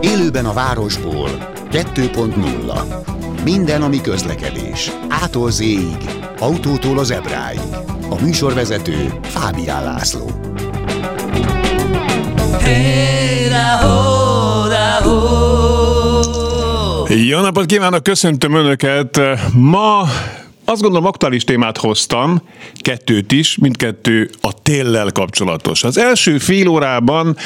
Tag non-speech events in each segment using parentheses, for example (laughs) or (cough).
Élőben a városból 2.0 Minden, ami közlekedés. Ától z autótól az ebráig. A műsorvezető Fábián László. Jó napot kívánok, köszöntöm Önöket! Ma azt gondolom aktuális témát hoztam, kettőt is, mindkettő a téllel kapcsolatos. Az első fél órában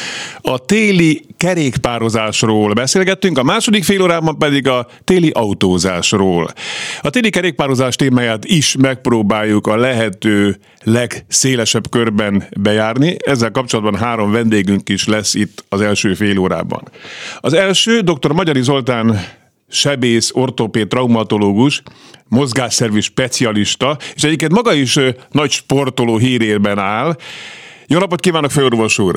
a téli kerékpározásról beszélgettünk, a második fél órában pedig a téli autózásról. A téli kerékpározás témáját is megpróbáljuk a lehető legszélesebb körben bejárni. Ezzel kapcsolatban három vendégünk is lesz itt az első fél órában. Az első dr. Magyari Zoltán sebész, ortopéd, traumatológus, mozgásszervi specialista, és egyébként maga is nagy sportoló hírérben áll. Jó napot kívánok, főorvos úr!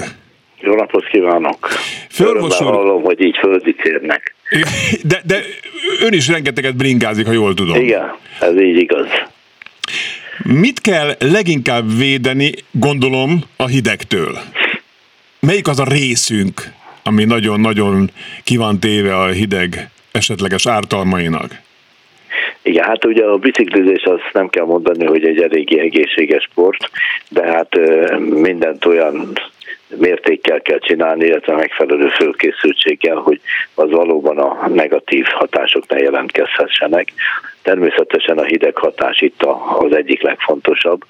Jó napot kívánok! Főorvos úr! hallom, hogy így földi térnek. (laughs) De, de ön is rengeteget bringázik, ha jól tudom. Igen, ez így igaz. Mit kell leginkább védeni, gondolom, a hidegtől? Melyik az a részünk, ami nagyon-nagyon ki van téve a hideg esetleges ártalmainak? Igen, hát ugye a biciklizés azt nem kell mondani, hogy egy eléggé egészséges sport, de hát mindent olyan mértékkel kell csinálni, illetve megfelelő fölkészültséggel, hogy az valóban a negatív hatások ne jelentkezhessenek. Természetesen a hideg hatás itt az egyik legfontosabb.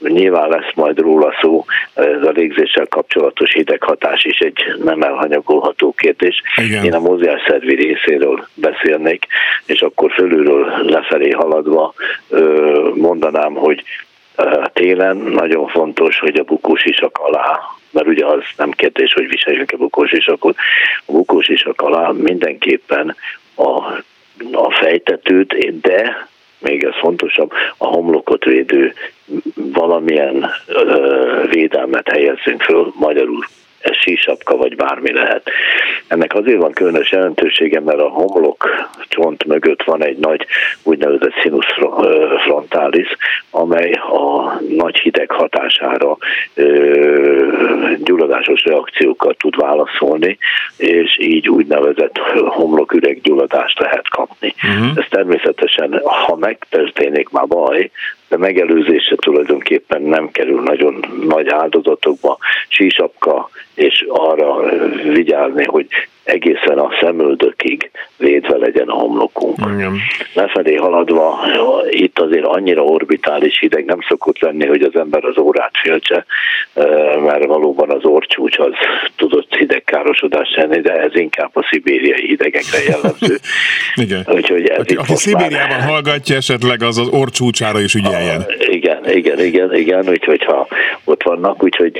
Nyilván lesz majd róla szó, ez a légzéssel kapcsolatos hideg hatás is egy nem elhanyagolható kérdés. Igen. Én a mozgásszervi részéről beszélnék, és akkor fölülről lefelé haladva mondanám, hogy télen. Nagyon fontos, hogy a bukós isak alá mert ugye az nem kérdés, hogy viseljünk-e bukós isakot, a bukós isak alá mindenképpen a, a fejtetőt, de még ez fontosabb, a homlokot védő valamilyen ö, védelmet helyezzünk föl, magyarul sísapka vagy bármi lehet. Ennek azért van különös jelentősége, mert a homlok csont mögött van egy nagy úgynevezett sinus frontalis, amely a nagy hideg hatására gyulladásos reakciókat tud válaszolni, és így úgynevezett homloküreg gyulladást lehet kapni. Uh-huh. Ez természetesen, ha megtörténik már baj, de megelőzése tulajdonképpen nem kerül nagyon nagy áldozatokba, sísapka, és arra vigyázni, hogy egészen a szemöldökig védve legyen a homlokunk. Igen. Lefelé haladva, itt azért annyira orbitális hideg nem szokott lenni, hogy az ember az órát féltse, mert valóban az orcsúcs az tudott hidegkárosodás lenni, de ez inkább a szibériai hidegekre jellemző. (laughs) Igen. Úgyhogy ez aki, aki Szibériában már... hallgatja, esetleg az az orcsúcsára is ügyeljen. A, igen, igen, igen, igen, úgyhogy ha ott vannak, úgyhogy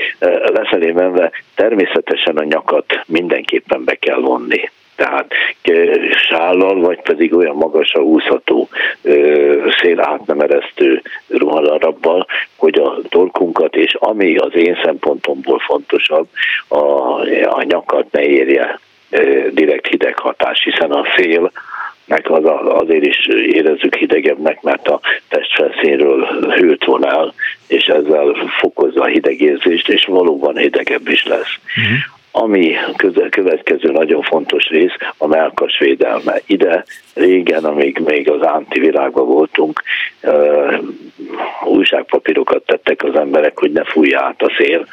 lefelé menve természetesen a nyakat mindenképpen be kell vonni tehát sállal, vagy pedig olyan magasra úszható szél át nem eresztő ruhadarabbal, hogy a torkunkat, és ami az én szempontomból fontosabb, a, a nyakat ne érje direkt hideg hatás, hiszen a szél meg az, azért is érezzük hidegebbnek, mert a testfelszínről hőt von el, és ezzel fokozza a hidegérzést, és valóban hidegebb is lesz. Uh-huh. Ami következő nagyon fontos rész, a melkas védelme. Ide régen, amíg még az antivilágban voltunk, újságpapírokat tettek az emberek, hogy ne fújja át a szél.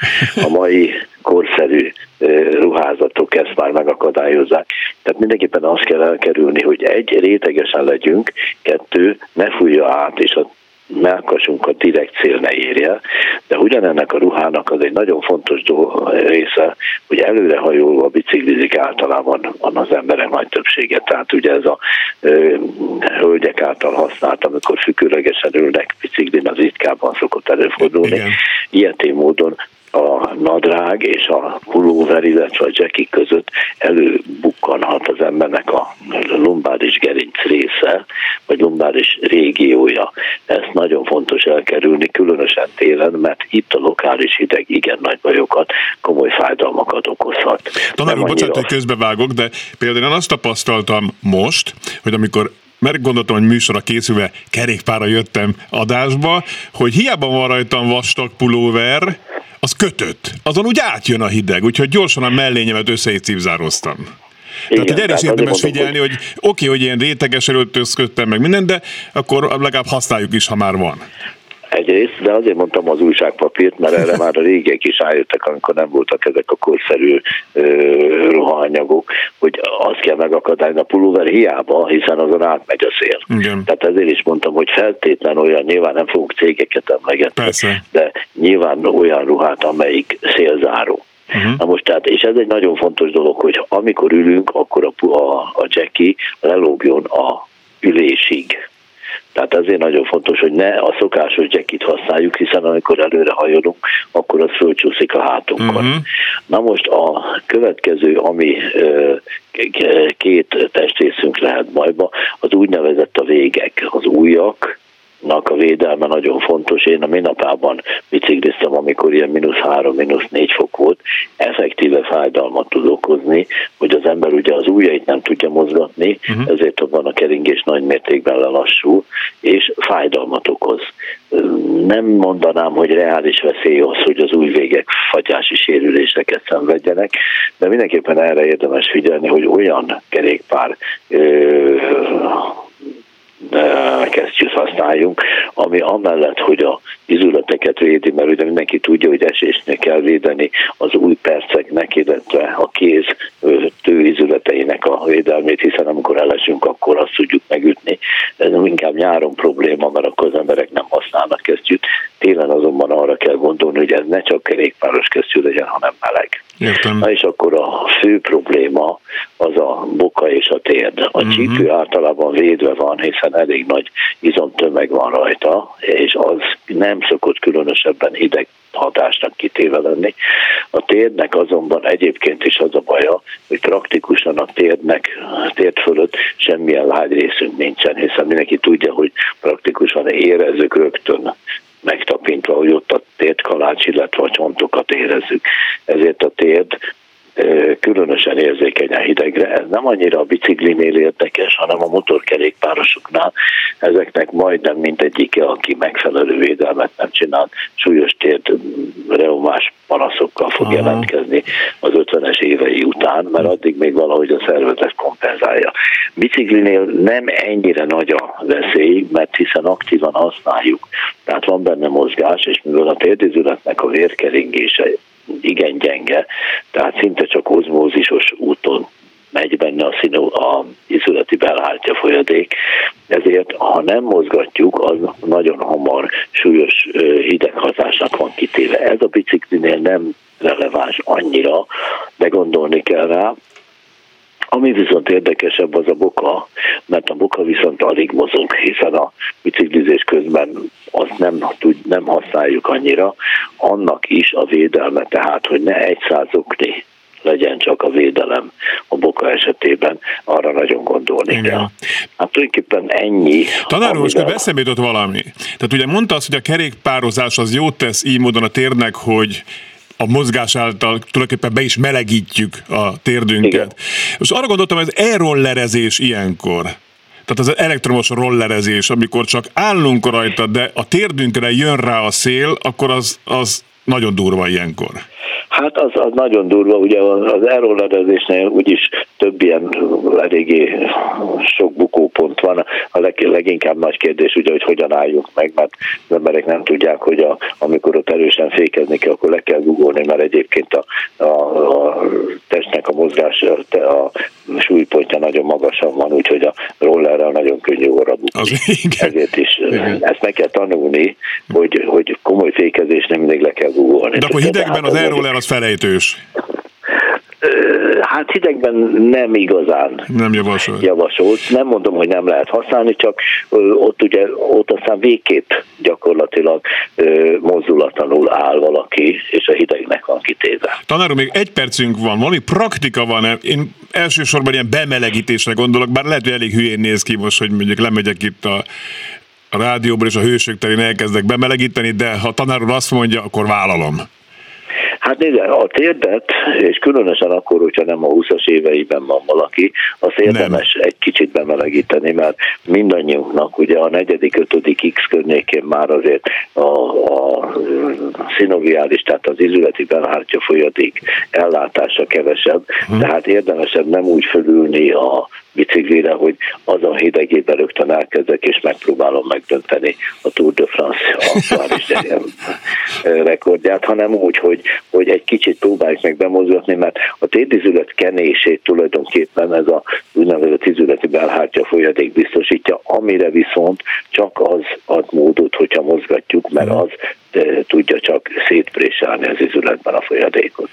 A mai korszerű uh, ruházatok ezt már megakadályozzák. Tehát mindenképpen azt kell elkerülni, hogy egy rétegesen legyünk, kettő ne fújja át, és a melkasunkat direkt cél ne érje, de ugyanennek a ruhának az egy nagyon fontos része, hogy előrehajolva biciklizik általában az emberek nagy többsége. Tehát ugye ez a ö, hölgyek által használt, amikor függőlegesen ülnek biciklin, az ritkábban szokott előfordulni. Igen. Ilyetén módon a nadrág és a pulóver, illetve a jacky között előbukkanhat az embernek a lumbáris gerinc része, vagy lumbáris régiója. Ezt nagyon fontos elkerülni, különösen télen, mert itt a lokális hideg igen nagy bajokat, komoly fájdalmakat okozhat. Tanár úr, bocsánat, hogy közbevágok, de például én azt tapasztaltam most, hogy amikor mert gondoltam, hogy műsorra készülve kerékpára jöttem adásba, hogy hiába van rajtam vastag pulóver, az kötött. Azon úgy átjön a hideg, úgyhogy gyorsan a mellényemet össze cipzároztam. Igen, tehát, hogy erre is érdemes figyelni, hogy oké, okay, hogy ilyen réteges öltözködtem meg minden, de akkor legalább használjuk is, ha már van. Egyrészt, de azért mondtam az újságpapírt, mert erre (laughs) már a régiek is rájöttek, amikor nem voltak ezek a korszerű ruhanyagok, hogy azt kell megakadályozni a pulóver hiába, hiszen azon átmegy a szél. Igen. Tehát ezért is mondtam, hogy feltétlen olyan, nyilván nem fogunk cégeket emlegetni, Persze. de nyilván olyan ruhát, amelyik szélzáró. Uh-huh. Na most tehát, és ez egy nagyon fontos dolog, hogy amikor ülünk, akkor a, a, a Jackie lelógjon a ülésig. Tehát ezért nagyon fontos, hogy ne a szokásos jackit használjuk, hiszen amikor előre hajolunk, akkor az fölcsúszik a hátunkon. Uh-huh. Na most a következő, ami két testrészünk lehet bajba, az úgynevezett a végek, az újak, a védelme nagyon fontos. Én a minapában bicikliztem, amikor ilyen mínusz három, mínusz négy fok volt, effektíve fájdalmat tud okozni, hogy az ember ugye az ujjait nem tudja mozgatni, uh-huh. ezért van a keringés nagy mértékben lelassul, és fájdalmat okoz. Nem mondanám, hogy reális veszély az, hogy az új végek fagyási sérüléseket szenvedjenek, de mindenképpen erre érdemes figyelni, hogy olyan kerékpár kesztyűt használjunk, ami amellett, hogy a izületeket védi, mert ugye mindenki tudja, hogy esésnél kell védeni az új perceknek, illetve a kéz tőizületeinek a védelmét, hiszen amikor elesünk, akkor azt tudjuk megütni. Ez inkább nyáron probléma, mert akkor az emberek nem használnak kesztyűt. Télen azonban arra kell gondolni, hogy ez ne csak kerékpáros kesztyű legyen, hanem meleg. Értem. Na és akkor a fő probléma az a boka és a térd. A uh-huh. csípő általában védve van, hiszen elég nagy izomtömeg van rajta, és az nem szokott különösebben hideg hatásnak kitéve lenni. A térdnek azonban egyébként is az a baja, hogy praktikusan a térdnek, a térd fölött semmilyen lágy részünk nincsen, hiszen mindenki tudja, hogy praktikusan érezzük rögtön megtapintva, hogy ott a térdkalács, illetve a csontokat érezzük. Ezért a térd különösen érzékeny a hidegre. Ez nem annyira a biciklinél érdekes, hanem a motorkerékpárosoknál. Ezeknek majdnem mindegyike, aki megfelelő védelmet nem csinál, súlyos tért reumás panaszokkal fog Aha. jelentkezni az 50-es évei után, mert addig még valahogy a szervezet kompenzálja. Biciklinél nem ennyire nagy a veszély, mert hiszen aktívan használjuk, tehát van benne mozgás, és mivel a térdizületnek a vérkeringése igen gyenge, tehát szinte csak ozmózisos úton megy benne a, színú, a izületi belhártya folyadék, ezért ha nem mozgatjuk, az nagyon hamar súlyos hideghatásnak van kitéve. Ez a biciklinél nem releváns annyira, de gondolni kell rá, ami viszont érdekesebb az a boka, mert a boka viszont alig mozog, hiszen a biciklizés közben azt nem, tud, nem használjuk annyira, annak is a védelme, tehát hogy ne egy százokni legyen csak a védelem a boka esetében, arra nagyon gondolni Igen. kell. Hát tulajdonképpen ennyi. Tanár úr, most eszembe jutott valami. Tehát ugye mondta azt, hogy a kerékpározás az jót tesz így módon a térnek, hogy a mozgás által tulajdonképpen be is melegítjük a térdünket. Igen. Most arra gondoltam, hogy ez e-rollerezés ilyenkor. Tehát az elektromos rollerezés, amikor csak állunk rajta, de a térdünkre jön rá a szél, akkor az, az nagyon durva ilyenkor. Hát az, az nagyon durva, ugye az elrollerezésnél úgyis több ilyen eléggé sok bukópont van. A leg, leginkább nagy kérdés ugye, hogy hogyan álljunk meg, mert az emberek nem tudják, hogy a, amikor ott erősen fékezni kell, akkor le kell gugolni, mert egyébként a, a, a testnek a mozgás, a, súlypontja nagyon magasan van, úgyhogy a rollerrel nagyon könnyű óra Ezért is igen. ezt meg kell tanulni, hogy, hogy komoly fékezés nem mindig le kell gugolni. De akkor hidegben az e-roller az felejtős. Hát hidegben nem igazán nem javasolt. javasolt. Nem mondom, hogy nem lehet használni, csak ott ugye ott aztán végképp gyakorlatilag mozdulatlanul áll valaki, és a hidegnek van kitéve. Tanárom, még egy percünk van, valami praktika van? Én elsősorban ilyen bemelegítésre gondolok, bár lehet, hogy elég hülyén néz ki most, hogy mondjuk lemegyek itt a a rádióból és a hősök terén elkezdek bemelegíteni, de ha tanár úr azt mondja, akkor vállalom. Hát nézd, a térdet, és különösen akkor, hogyha nem a 20-as éveiben van valaki, az érdemes nem. egy kicsit bemelegíteni, mert mindannyiunknak ugye a negyedik, ötödik X környékén már azért a, a szinoviális, tehát az izületi belhártya folyadék ellátása kevesebb, hmm. tehát érdemesebb nem úgy fölülni a biciklire, hogy azon hidegében rögtön elkezdek, és megpróbálom megdönteni a Tour de France aktuális (laughs) rekordját, hanem úgy, hogy, hogy egy kicsit próbáljuk meg bemozgatni, mert a térdizület kenését tulajdonképpen ez a úgynevezett izületi belhártya folyadék biztosítja, amire viszont csak az ad módot, hogyha mozgatjuk, mert az e, tudja csak szétprésálni az izületben a folyadékot.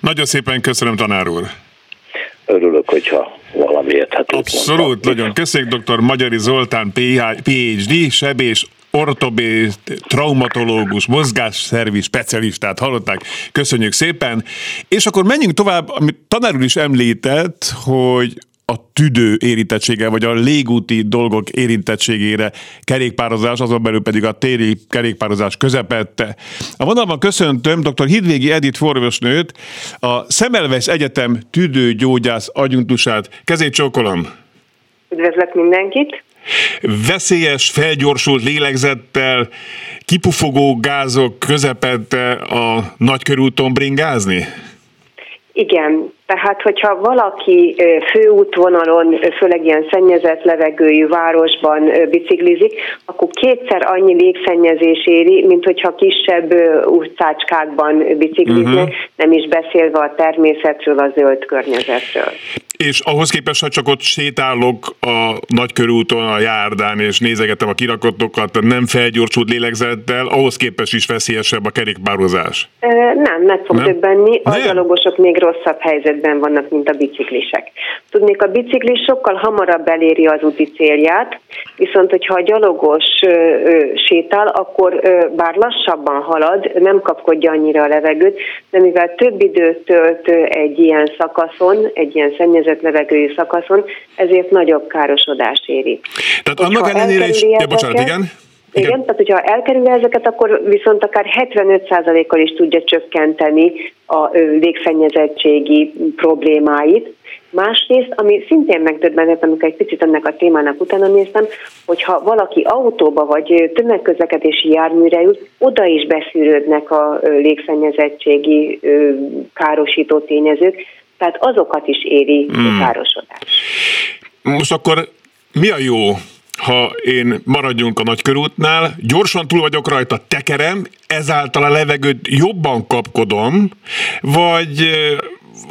Nagyon szépen köszönöm, tanár úr! Örülök, hogyha valami érthető. Abszolút, mondtam. nagyon köszönjük dr. Magyari Zoltán, PhD, sebés, ortobé, traumatológus, mozgásszervi specialistát hallották. Köszönjük szépen. És akkor menjünk tovább, amit tanár úr is említett, hogy a tüdő érintettsége, vagy a légúti dolgok érintettségére kerékpározás, azon belül pedig a téri kerékpározás közepette. A vonalban köszöntöm dr. Hidvégi Edith forvosnőt, a Szemelweis Egyetem tüdőgyógyász agyuntusát. Kezét csókolom! Üdvözlök mindenkit! Veszélyes, felgyorsult lélegzettel, kipufogó gázok közepette a nagykörúton bringázni? Igen, tehát hogyha valaki főútvonalon, főleg ilyen szennyezett levegőjű városban biciklizik, akkor kétszer annyi légszennyezés éri, mint hogyha kisebb utcácskákban bicikliznek, uh-huh. nem is beszélve a természetről, a zöld környezetről. És ahhoz képest, ha csak ott sétálok a nagykörúton, a járdán, és nézegetem a kirakotokat, nem felgyorsult lélegzettel, ahhoz képest is veszélyesebb a kerékpározás? Nem, meg fog döbbenni. A gyalogosok még rosszabb helyzetben vannak, mint a biciklisek. Tudnék, a biciklis sokkal hamarabb eléri az úti célját, viszont hogyha a gyalogos sétál, akkor bár lassabban halad, nem kapkodja annyira a levegőt, de mivel több időt tölt egy ilyen szakaszon, egy ilyen szennyezett szennyezett levegőjű szakaszon, ezért nagyobb károsodás éri. Tehát annak ellenére is, ja, bocsánat, igen? Igen, Igen, tehát hogyha elkerül ezeket, akkor viszont akár 75%-kal is tudja csökkenteni a légszennyezettségi problémáit. Másrészt, ami szintén megdöbbentett, amikor egy picit ennek a témának utána néztem, hogyha valaki autóba vagy tömegközlekedési járműre jut, oda is beszűrődnek a légszennyezettségi károsító tényezők, tehát azokat is éri hmm. károsodás. Most akkor mi a jó ha én maradjunk a nagykörútnál, gyorsan túl vagyok rajta, tekerem, ezáltal a levegőt jobban kapkodom, vagy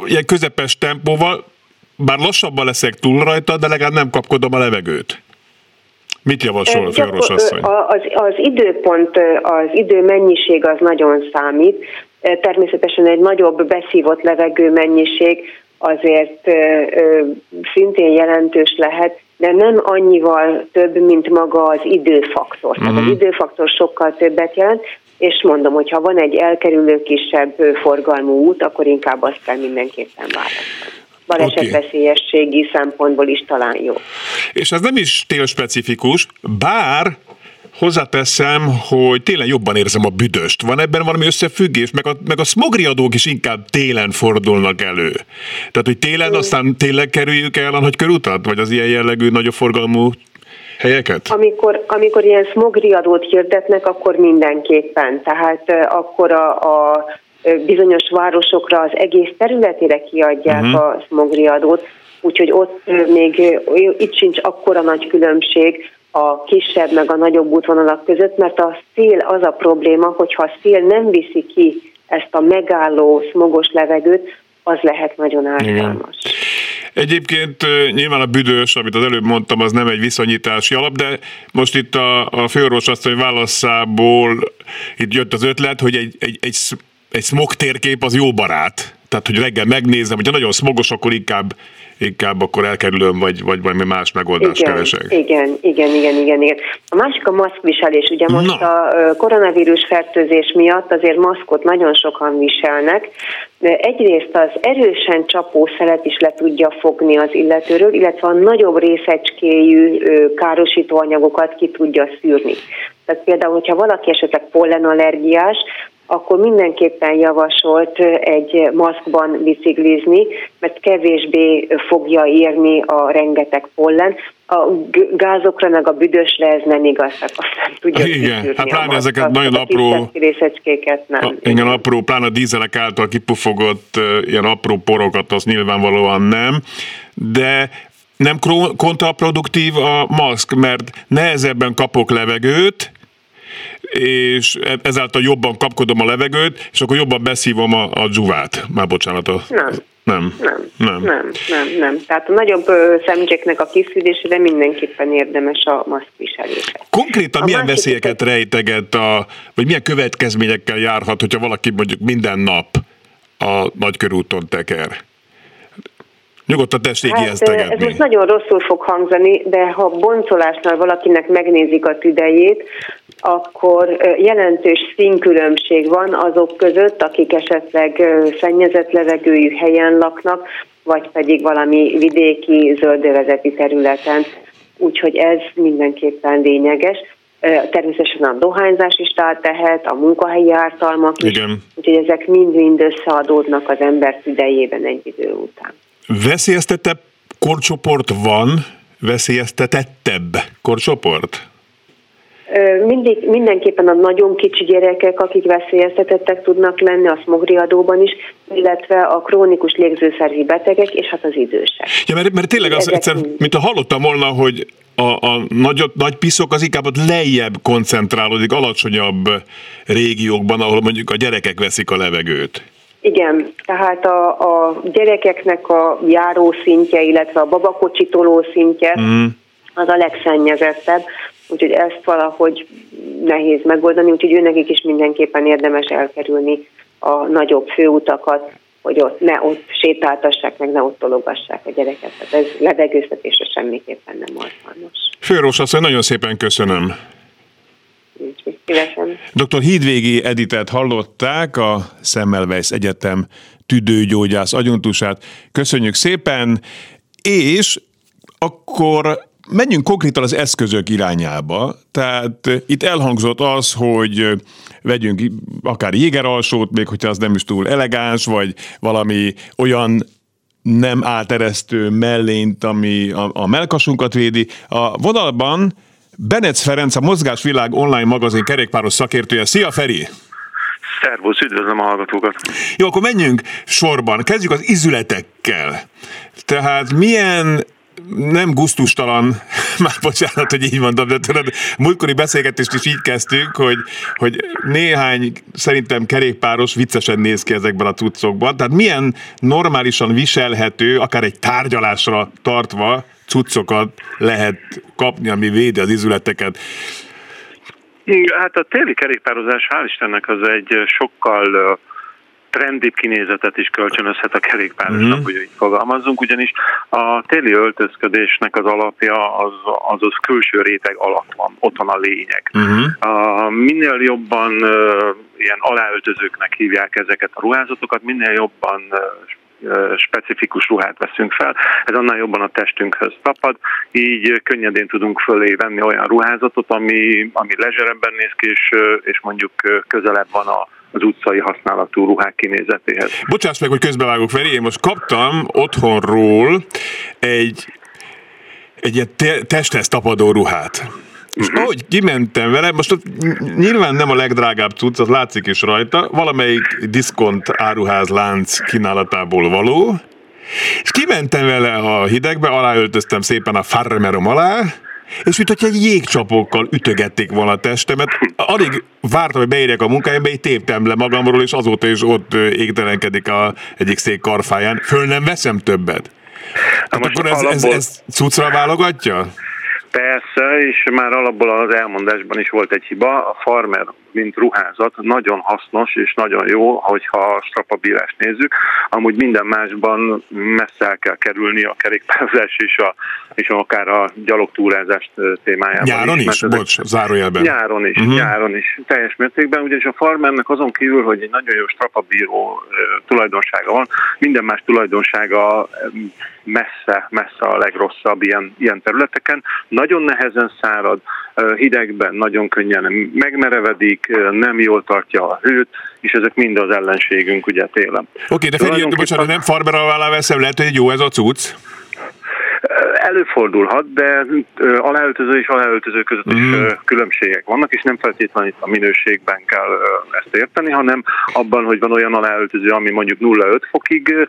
ilyen közepes tempóval, bár lassabban leszek túl rajta, de legalább nem kapkodom a levegőt. Mit javasol, Főorvos asszony? Az, az időpont, az idő mennyiség az nagyon számít. Természetesen egy nagyobb beszívott levegő mennyiség azért szintén jelentős lehet, de nem annyival több, mint maga az időfaktor. Tehát az mhm. időfaktor sokkal többet jelent, és mondom, hogy ha van egy elkerülő kisebb forgalmú út, akkor inkább azt kell mindenképpen választani balesetveszélyességi okay. szempontból is talán jó. És ez nem is télspecifikus, bár Hozzáteszem, hogy télen jobban érzem a büdöst. Van ebben valami összefüggés, meg a, meg a smogriadók is inkább télen fordulnak elő. Tehát, hogy télen aztán tényleg kerüljük el a nagy körutat, vagy az ilyen jellegű nagyobb forgalmú helyeket? Amikor, amikor ilyen smogriadót hirdetnek, akkor mindenképpen. Tehát akkor a, a bizonyos városokra az egész területére kiadják uh-huh. a smogriadót, úgyhogy ott még itt sincs akkora nagy különbség a kisebb meg a nagyobb útvonalak között, mert a szél az a probléma, hogyha a szél nem viszi ki ezt a megálló smogos levegőt, az lehet nagyon ártalmas. Egyébként nyilván a büdös, amit az előbb mondtam, az nem egy viszonyítási alap, de most itt a, a főorvos asszony válaszából itt jött az ötlet, hogy egy, egy, egy, egy smog térkép az jó barát. Tehát, hogy reggel megnézem, hogyha nagyon smogos, akkor inkább inkább akkor elkerülöm, vagy, vagy valami más megoldást igen, keresek. Igen, igen, igen, igen, igen. A másik a maszkviselés. Ugye most Na. a koronavírus fertőzés miatt azért maszkot nagyon sokan viselnek. Egyrészt az erősen csapó szelet is le tudja fogni az illetőről, illetve a nagyobb részecskéjű károsító anyagokat ki tudja szűrni. Tehát például, hogyha valaki esetleg pollenallergiás, akkor mindenképpen javasolt egy maszkban biciklizni, mert kevésbé fogja írni a rengeteg pollen. A gázokra, meg a büdösre ez nem igaz, tehát azt nem tudja Igen, hát pláne ezeket nagyon apró részecskéket nem. A, igen, apró, pláne a dízelek által kipufogott ilyen apró porokat, az nyilvánvalóan nem, de nem kontraproduktív a maszk, mert nehezebben kapok levegőt, és ezáltal jobban kapkodom a levegőt, és akkor jobban beszívom a, a dzsuvát. Már bocsánat. A... Nem. Nem. Nem. Nem. Nem. Nem. Nem. Tehát a nagyobb szemcséknek a kiszűrésére mindenképpen érdemes a maszkviselés. Konkrétan a milyen veszélyeket rejteget, a, vagy milyen következményekkel járhat, hogyha valaki mondjuk minden nap a nagykörúton teker? Nyugodtan tessék hát, ijesztegetni. Ez most nagyon rosszul fog hangzani, de ha boncolásnál valakinek megnézik a tüdejét, akkor jelentős színkülönbség van azok között, akik esetleg szennyezett levegőjű helyen laknak, vagy pedig valami vidéki zöldövezeti területen. Úgyhogy ez mindenképpen lényeges. Természetesen a dohányzás is tehet, a munkahelyi ártalmak is, Igen. úgyhogy ezek mind-mind összeadódnak az ember idejében egy idő után. Veszélyeztetebb korcsoport van, veszélyeztetettebb korcsoport? Mindig, mindenképpen a nagyon kicsi gyerekek, akik veszélyeztetettek tudnak lenni, a smogriadóban is, illetve a krónikus légzőszervi betegek, és hát az idősek. Ja, mert, mert tényleg az egyszer, mint a hallottam volna, hogy a, a nagy, nagy piszok az inkább ott lejjebb koncentrálódik, alacsonyabb régiókban, ahol mondjuk a gyerekek veszik a levegőt. Igen, tehát a, a gyerekeknek a járószintje, illetve a babakocsitoló szintje mm. az a legszennyezettebb, úgyhogy ezt valahogy nehéz megoldani, úgyhogy őnekik is mindenképpen érdemes elkerülni a nagyobb főutakat, hogy ott ne ott sétáltassák, meg ne ott tologassák a gyereket. Tehát ez levegőztetésre semmiképpen nem alkalmas. Főrós asszony, nagyon szépen köszönöm. Szívesen. Dr. Hídvégi Editet hallották, a Semmelweis Egyetem tüdőgyógyász agyontusát. Köszönjük szépen, és akkor menjünk konkrétan az eszközök irányába. Tehát itt elhangzott az, hogy vegyünk akár jégeralsót, még hogyha az nem is túl elegáns, vagy valami olyan nem áteresztő mellényt, ami a, a melkasunkat védi. A vonalban Benec Ferenc, a Mozgásvilág online magazin kerékpáros szakértője. Szia Feri! Szervusz, üdvözlöm a hallgatókat! Jó, akkor menjünk sorban. Kezdjük az izületekkel. Tehát milyen nem guztustalan, (laughs) már bocsánat, hogy így mondom, de tudod, múltkori beszélgetést is így kezdtük, hogy, hogy néhány szerintem kerékpáros viccesen néz ki ezekben a cuccokban. Tehát milyen normálisan viselhető, akár egy tárgyalásra tartva cuccokat lehet kapni, ami védi az izületeket. Hát a téli kerékpározás, hál' Istennek, az egy sokkal trendibb kinézetet is kölcsönözhet a kerékpárosnak, mm-hmm. hogy így fogalmazzunk, ugyanis a téli öltözködésnek az alapja az, az az külső réteg alatt van, ott van a lényeg. Mm-hmm. A, minél jobban ilyen aláöltözőknek hívják ezeket a ruházatokat, minél jobban specifikus ruhát veszünk fel, ez annál jobban a testünkhöz tapad, így könnyedén tudunk fölé venni olyan ruházatot, ami, ami lezserebben néz ki, és, és mondjuk közelebb van a, az utcai használatú ruhák kinézetéhez. Bocsáss meg, hogy közbevágok, Feri, én most kaptam otthonról egy, egy ilyen te- testhez tapadó ruhát. És uh-huh. ahogy kimentem vele, most ott nyilván nem a legdrágább cucc, az látszik is rajta, valamelyik diszkont áruház lánc kínálatából való, és kimentem vele a hidegbe, aláöltöztem szépen a farmerom alá, és mint hogy egy jégcsapókkal ütögették volna a testemet. Alig vártam, hogy beérjek a munkahelyembe, így téptem le magamról, és azóta is ott égtelenkedik a egyik szék karfáján. Föl nem veszem többet. Hát akkor ez, ez, ez cuccra válogatja? Persze, és már alapból az elmondásban is volt egy hiba. A farmer, mint ruházat, nagyon hasznos és nagyon jó, hogyha a strapabírást nézzük. Amúgy minden másban messze el kell kerülni a kerékpározás és, a, és akár a gyalogtúrázást témájában. Nyáron is, is bocs, zárójelben. Nyáron is, uh-huh. nyáron is, teljes mértékben, ugyanis a farmernek azon kívül, hogy egy nagyon jó strapabíró tulajdonsága van, minden más tulajdonsága messze, messze a legrosszabb ilyen, ilyen területeken. Nagyon nehezen szárad, hidegben nagyon könnyen megmerevedik, nem jól tartja a hőt, és ezek mind az ellenségünk ugye télen. Oké, okay, de Feri, bocsánat, nem farmer alá veszem, lehet, hogy jó ez a cucc? Előfordulhat, de aláöltöző és aláöltöző között is mm. különbségek vannak, és nem feltétlenül itt a minőségben kell ezt érteni, hanem abban, hogy van olyan aláöltöző, ami mondjuk 0-5 fokig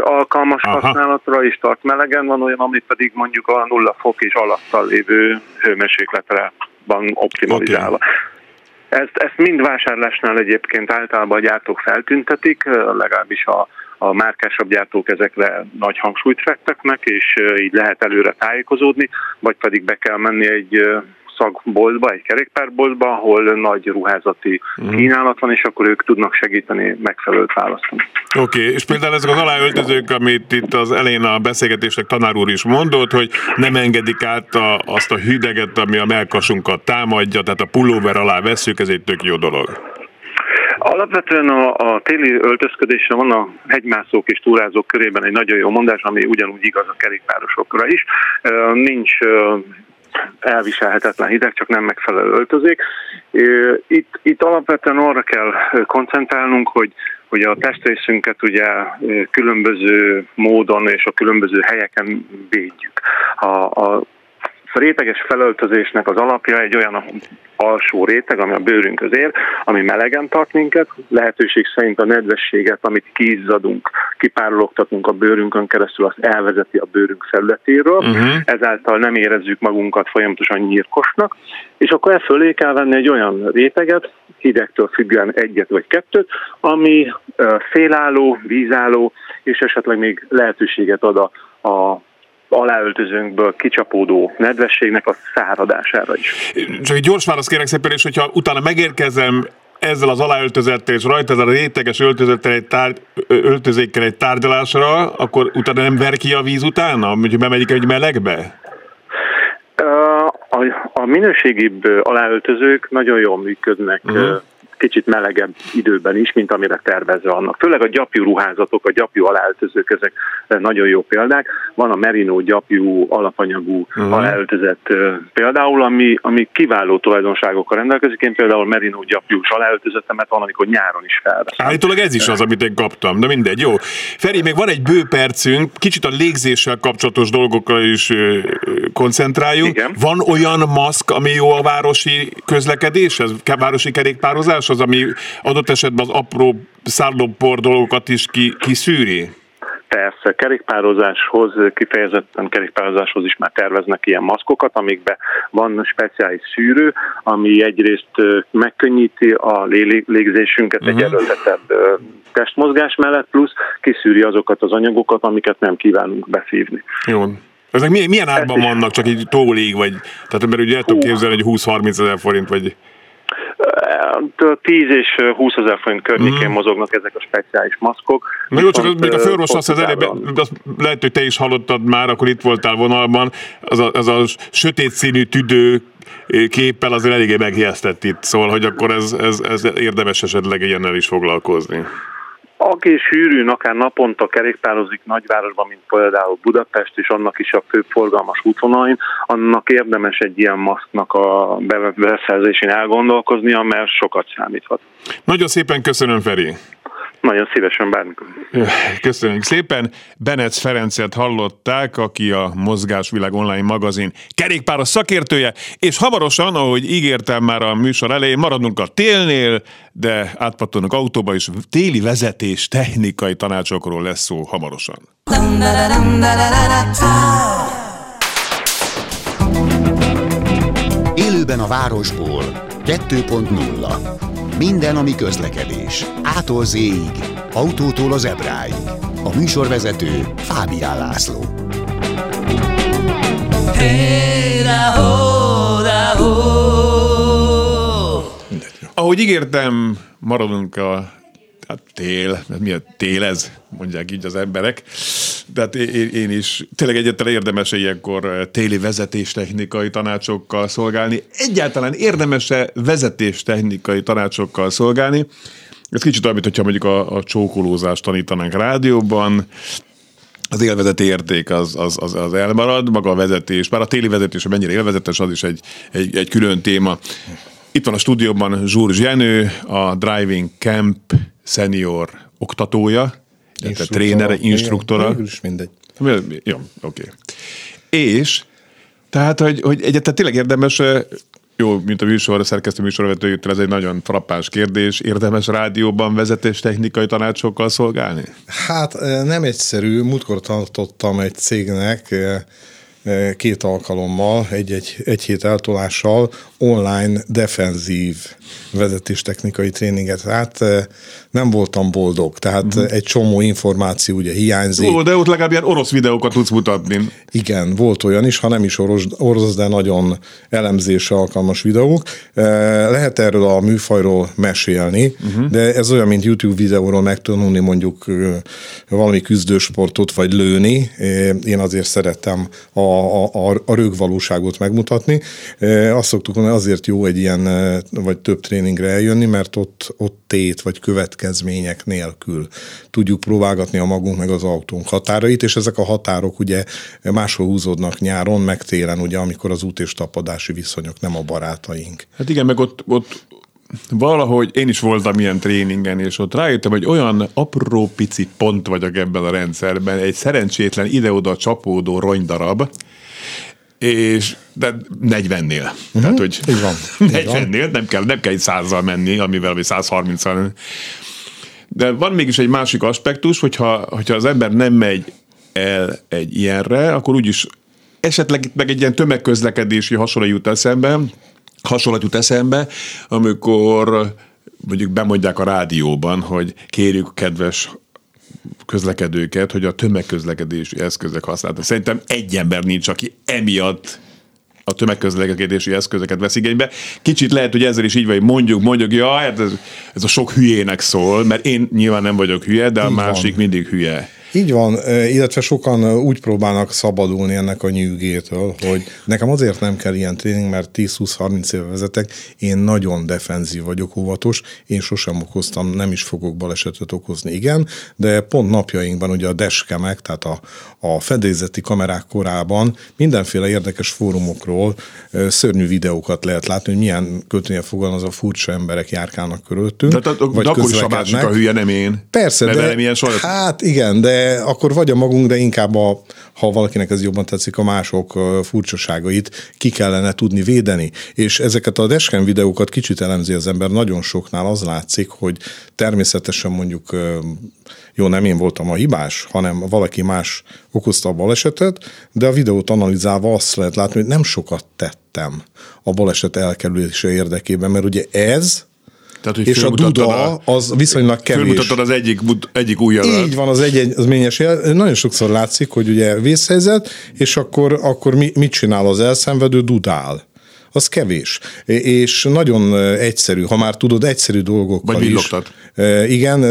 alkalmas Aha. használatra és tart melegen, van olyan, ami pedig mondjuk a 0 fok és alattal lévő hőmérsékletre van optimalizálva. Okay. Ezt, ezt mind vásárlásnál egyébként általában a gyártók feltüntetik, legalábbis a a márkásabb gyártók ezekre nagy hangsúlyt fektetnek, és így lehet előre tájékozódni, vagy pedig be kell menni egy szakboltba, egy kerékpárboltba, ahol nagy ruházati mm. kínálat van, és akkor ők tudnak segíteni megfelelőt választani. Oké, okay, és például ezek az aláöltözők, amit itt az elején a beszélgetésnek tanár úr is mondott, hogy nem engedik át a, azt a hüdeget, ami a melkasunkat támadja, tehát a pulóver alá veszük, ez egy tök jó dolog. Alapvetően a, a téli öltözködésre van a hegymászók és túrázók körében egy nagyon jó mondás, ami ugyanúgy igaz a kerékpárosokra is. Nincs elviselhetetlen hideg, csak nem megfelelő öltözék. Itt, itt alapvetően arra kell koncentrálnunk, hogy hogy a testrészünket ugye különböző módon és a különböző helyeken védjük. A, a réteges felöltözésnek az alapja egy olyan alsó réteg, ami a bőrünkhöz ér, ami melegen tart minket, lehetőség szerint a nedvességet, amit kiizzadunk, kipárologtatunk a bőrünkön keresztül, azt elvezeti a bőrünk felületéről, uh-huh. ezáltal nem érezzük magunkat folyamatosan nyírkosnak, és akkor e fölé kell venni egy olyan réteget, hidegtől függően egyet vagy kettőt, ami félálló, vízálló, és esetleg még lehetőséget ad a, a aláöltözőnkből kicsapódó nedvességnek a száradására is. Csak egy gyors válasz kérek szépen, és hogyha utána megérkezem ezzel az aláöltözettel és rajta ezzel a réteges öltözettel egy tárgy, öltözékkel egy tárgyalásra, akkor utána nem ver ki a víz utána, hogy bemegy egy melegbe? A, a minőségibb aláöltözők nagyon jól működnek uh-huh kicsit melegebb időben is, mint amire tervezve vannak. Főleg a gyapjú ruházatok, a gyapjú aláltözők, ezek nagyon jó példák. Van a merino gyapjú alapanyagú uh-huh. aláltözet például, ami, ami kiváló tulajdonságokkal rendelkezik. Én például merino gyapjús aláltözöttemet van, amikor nyáron is felveszem. Állítólag ez is az, amit én kaptam, de mindegy, jó. Feri, még van egy bő percünk, kicsit a légzéssel kapcsolatos dolgokra is koncentráljunk. Igen. Van olyan maszk, ami jó a városi közlekedéshez, városi kerékpározás? az, ami adott esetben az apró szállópor dolgokat is ki, kiszűri? Persze, kerékpározáshoz, kifejezetten kerékpározáshoz is már terveznek ilyen maszkokat, amikben van speciális szűrő, ami egyrészt megkönnyíti a légzésünket uh-huh. egy mhm. erőltetebb testmozgás mellett, plusz kiszűri azokat az anyagokat, amiket nem kívánunk beszívni. Jó. Ezek milyen, milyen árban vannak, csak egy tólég, vagy, tehát mert ugye el tudom képzelni, hogy 20-30 ezer forint, vagy 10 és 20 ezer forint környékén mm. mozognak ezek a speciális maszkok. Na jó, csak még a főorvos azt az előbb, azt lehet, hogy te is hallottad már, akkor itt voltál vonalban, az a, az a sötét színű tüdő képpel azért eléggé megjesztett itt, szóval, hogy akkor ez, ez, ez érdemes esetleg ilyennel is foglalkozni. Aki sűrűn, akár naponta kerékpározik nagyvárosban, mint például Budapest, és annak is a fő forgalmas útvonalain, annak érdemes egy ilyen maszknak a beszerzésén elgondolkoznia, mert sokat számíthat. Nagyon szépen köszönöm, Feri! Nagyon szívesen bármikor. Köszönjük szépen. Benec Ferencet hallották, aki a Mozgásvilág online magazin kerékpáros szakértője, és hamarosan, ahogy ígértem már a műsor elején, maradunk a télnél, de átpattanunk autóba, és téli vezetés technikai tanácsokról lesz szó hamarosan. Élőben a városból 2.0 minden, ami közlekedés. Ától z autótól az ebráig. A műsorvezető Fábián László. Ahogy ígértem, maradunk a hát tél, mi a tél ez, mondják így az emberek. De hát én, én is tényleg egyetlen érdemes ilyenkor eh, téli vezetéstechnikai tanácsokkal szolgálni. Egyáltalán érdemes-e vezetéstechnikai tanácsokkal szolgálni? Ez kicsit olyan, mintha mondjuk a, a csókolózást tanítanánk rádióban, az élvezeti érték az, az, az, az elmarad, maga a vezetés, bár a téli vezetés mennyire élvezetes, az is egy, egy, egy külön téma. Itt van a stúdióban Zsúr Zsenő, a Driving Camp senior oktatója, illetve trénere, instruktora. Végül is mindegy. Jó, oké. Okay. És tehát, hogy, hogy egyáltalán tényleg érdemes jó, mint a műsor, a szerkesztő műsorvető ez egy nagyon frappáns kérdés. Érdemes rádióban vezetés technikai tanácsokkal szolgálni? Hát nem egyszerű. Múltkor tartottam egy cégnek két alkalommal, egy-egy egy hét eltolással online defenzív vezetéstechnikai tréninget. Hát nem voltam boldog, tehát uh-huh. egy csomó információ ugye hiányzik. Ó, de ott legalább ilyen orosz videókat tudsz mutatni. Igen, volt olyan is, ha nem is orosz, orosz de nagyon elemzésre alkalmas videók. Lehet erről a műfajról mesélni, uh-huh. de ez olyan, mint YouTube videóról megtanulni mondjuk valami küzdősportot, vagy lőni. Én azért szerettem a, a, a rögvalóságot megmutatni. Azt szoktuk mondani, azért jó egy ilyen, vagy több tréningre eljönni, mert ott, ott tét, vagy következmények nélkül tudjuk próbálgatni a magunk meg az autónk határait, és ezek a határok ugye máshol húzódnak nyáron, meg télen, ugye, amikor az út és tapadási viszonyok nem a barátaink. Hát igen, meg ott, ott valahogy én is voltam ilyen tréningen, és ott rájöttem, hogy olyan apró pici pont vagyok ebben a rendszerben, egy szerencsétlen ide-oda csapódó rongydarab, és de 40-nél. Uh-huh. Tehát, hogy így van. (laughs) 40-nél nem kell, nem kell egy százal menni, amivel vagy 130-al. De van mégis egy másik aspektus, hogyha, hogyha az ember nem megy el egy ilyenre, akkor úgyis esetleg meg egy ilyen tömegközlekedési hasonló jut eszembe, hasonlat jut eszembe, amikor mondjuk bemondják a rádióban, hogy kérjük kedves közlekedőket, hogy a tömegközlekedési eszközök használata. Szerintem egy ember nincs, aki emiatt a tömegközlekedési eszközöket vesz igénybe. Kicsit lehet, hogy ezzel is így vagy, mondjuk, mondjuk, ja, hát ez, ez a sok hülyének szól, mert én nyilván nem vagyok hülye, de a így másik van. mindig hülye. Így van, illetve sokan úgy próbálnak szabadulni ennek a nyűgétől, hogy nekem azért nem kell ilyen tréning, mert 10-20-30 éve vezetek, én nagyon defenzív vagyok, óvatos, én sosem okoztam, nem is fogok balesetet okozni, igen, de pont napjainkban ugye a deskemek, tehát a, a fedélzeti kamerák korában mindenféle érdekes fórumokról szörnyű videókat lehet látni, hogy milyen az a furcsa emberek járkálnak körülöttünk. De, vagy de akkor is a másik a hülye, nem én. Persze, de, de hát igen, de akkor vagy a magunk, de inkább a, ha valakinek ez jobban tetszik, a mások furcsaságait ki kellene tudni védeni. És ezeket a dashcam videókat kicsit elemzi az ember, nagyon soknál az látszik, hogy természetesen mondjuk jó, nem én voltam a hibás, hanem valaki más okozta a balesetet, de a videót analizálva azt lehet látni, hogy nem sokat tettem a baleset elkerülése érdekében, mert ugye ez tehát, hogy és a duda az viszonylag kevés. Fölmutattad az egyik, egyik ujjadat. Így van, az egyezményes jel. Nagyon sokszor látszik, hogy ugye vészhelyzet, és akkor, akkor mi, mit csinál az elszenvedő? Dudál az kevés. És nagyon egyszerű, ha már tudod, egyszerű dolgokkal Vagy is. Igen,